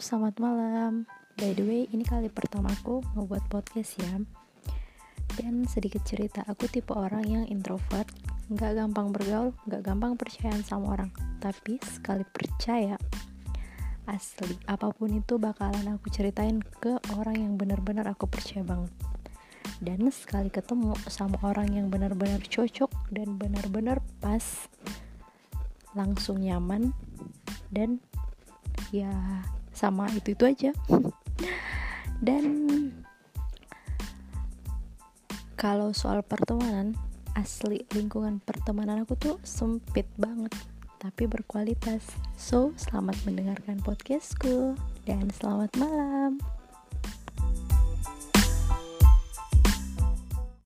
Selamat malam. By the way, ini kali pertamaku ngebuat podcast ya. Dan sedikit cerita, aku tipe orang yang introvert, nggak gampang bergaul, nggak gampang percayaan sama orang. Tapi sekali percaya, asli apa pun itu bakalan aku ceritain ke orang yang benar-benar aku percaya banget. Dan sekali ketemu sama orang yang benar-benar cocok dan benar-benar pas, langsung nyaman dan ya sama itu itu aja. Dan kalau soal pertemanan asli lingkungan pertemanan aku tuh sempit banget tapi berkualitas. So selamat mendengarkan podcastku dan selamat malam